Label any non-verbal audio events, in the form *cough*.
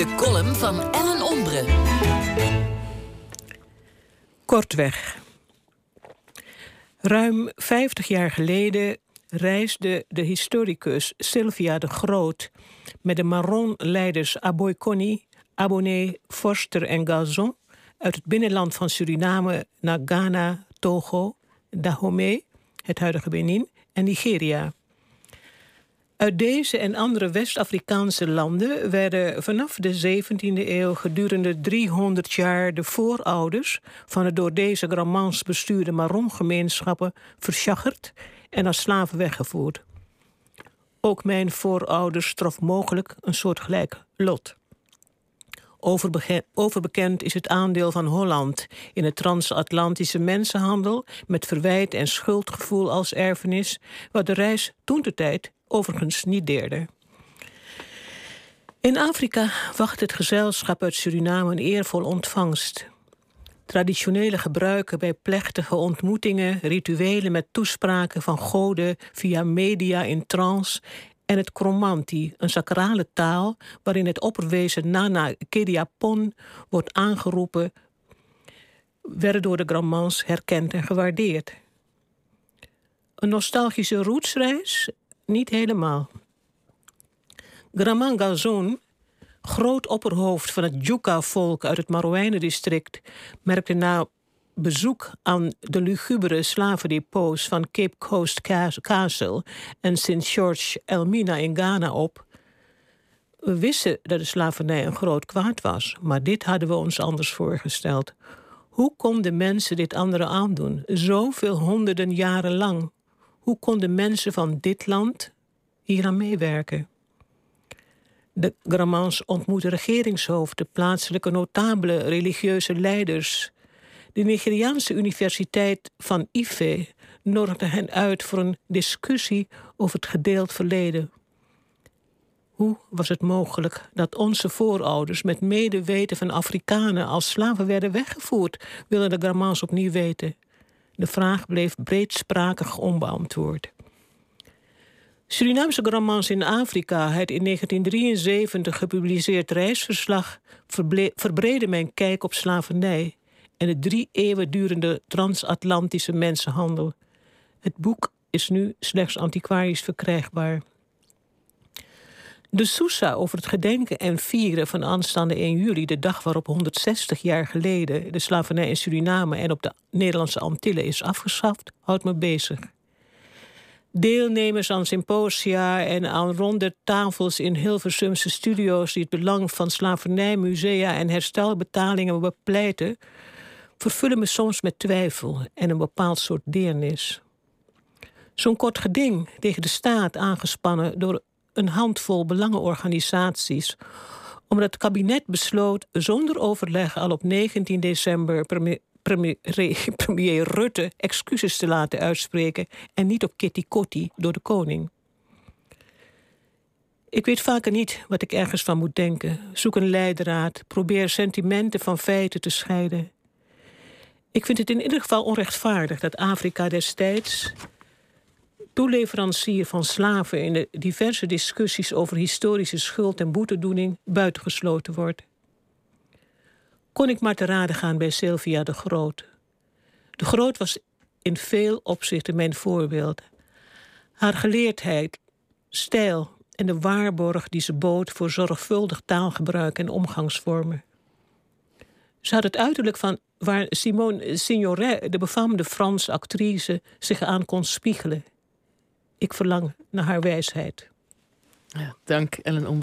De column van Ellen Ombre. Kortweg. Ruim 50 jaar geleden reisde de historicus Sylvia de Groot met de Marron-leiders Aboy Conny, Abonné, Forster en Gazon uit het binnenland van Suriname naar Ghana, Togo, Dahomey, het huidige Benin, en Nigeria. Uit deze en andere West-Afrikaanse landen werden vanaf de 17e eeuw gedurende 300 jaar de voorouders van de door deze Gramans bestuurde Maron-gemeenschappen verschacherd en als slaven weggevoerd. Ook mijn voorouders trof mogelijk een soortgelijk lot. Overbekend is het aandeel van Holland in het transatlantische mensenhandel met verwijt en schuldgevoel als erfenis, wat de reis toen de tijd overigens niet deerde. In Afrika wacht het gezelschap uit Suriname een eervol ontvangst. Traditionele gebruiken bij plechtige ontmoetingen, rituelen met toespraken van goden via media in trance en het Kromanti, een sacrale taal waarin het opperwezen Nana Kediapon wordt aangeroepen, werden door de Gramans herkend en gewaardeerd. Een nostalgische rootsreis? Niet helemaal. Graman Gazon, groot opperhoofd van het Juka-volk uit het Marowijnen-district, merkte na bezoek aan de lugubere slavendepots van Cape Coast Castle en St. George Elmina in Ghana op. We wisten dat de slavernij een groot kwaad was, maar dit hadden we ons anders voorgesteld. Hoe konden mensen dit anderen aandoen, zoveel honderden jaren lang? Hoe konden mensen van dit land hier aan meewerken? De Gramans ontmoeten regeringshoofden, plaatselijke notabele religieuze leiders, de Nigeriaanse Universiteit van Ife nodigde hen uit voor een discussie over het gedeeld verleden. Hoe was het mogelijk dat onze voorouders met medeweten van Afrikanen als slaven werden weggevoerd, willen de Gramans opnieuw weten. De vraag bleef breedsprakig onbeantwoord. Surinaamse Gramans in Afrika, het in 1973 gepubliceerd reisverslag, verbreedde mijn kijk op slavernij en de drie eeuwen durende transatlantische mensenhandel. Het boek is nu slechts antiquarisch verkrijgbaar. De Sousa over het gedenken en vieren van aanstaande 1 juli, de dag waarop 160 jaar geleden de slavernij in Suriname en op de Nederlandse Antillen is afgeschaft, houdt me bezig. Deelnemers aan symposia en aan ronde tafels in Hilversumse studio's die het belang van slavernij, musea en herstelbetalingen bepleiten, vervullen me soms met twijfel en een bepaald soort deernis. Zo'n kort geding tegen de staat aangespannen door een handvol belangenorganisaties, omdat het kabinet besloot zonder overleg al op 19 december *laughs* premier, Rutte excuses te laten uitspreken en niet op kitty kotti door de koning. Ik weet vaker niet wat ik ergens van moet denken. Zoek een leidraad, probeer sentimenten van feiten te scheiden. Ik vind het in ieder geval onrechtvaardig dat Afrika destijds toeleverancier van slaven in de diverse discussies over historische schuld en boetedoening buitengesloten wordt. Kon ik maar te raden gaan bij Sylvia de Groot. De Groot was in veel opzichten mijn voorbeeld. Haar geleerdheid, stijl en de waarborg die ze bood voor zorgvuldig taalgebruik en omgangsvormen. Ze had het uiterlijk van waar Simone Signoret, de befaamde Franse actrice, zich aan kon spiegelen. Ik verlang naar haar wijsheid. Ja, dank Ellen Ombre.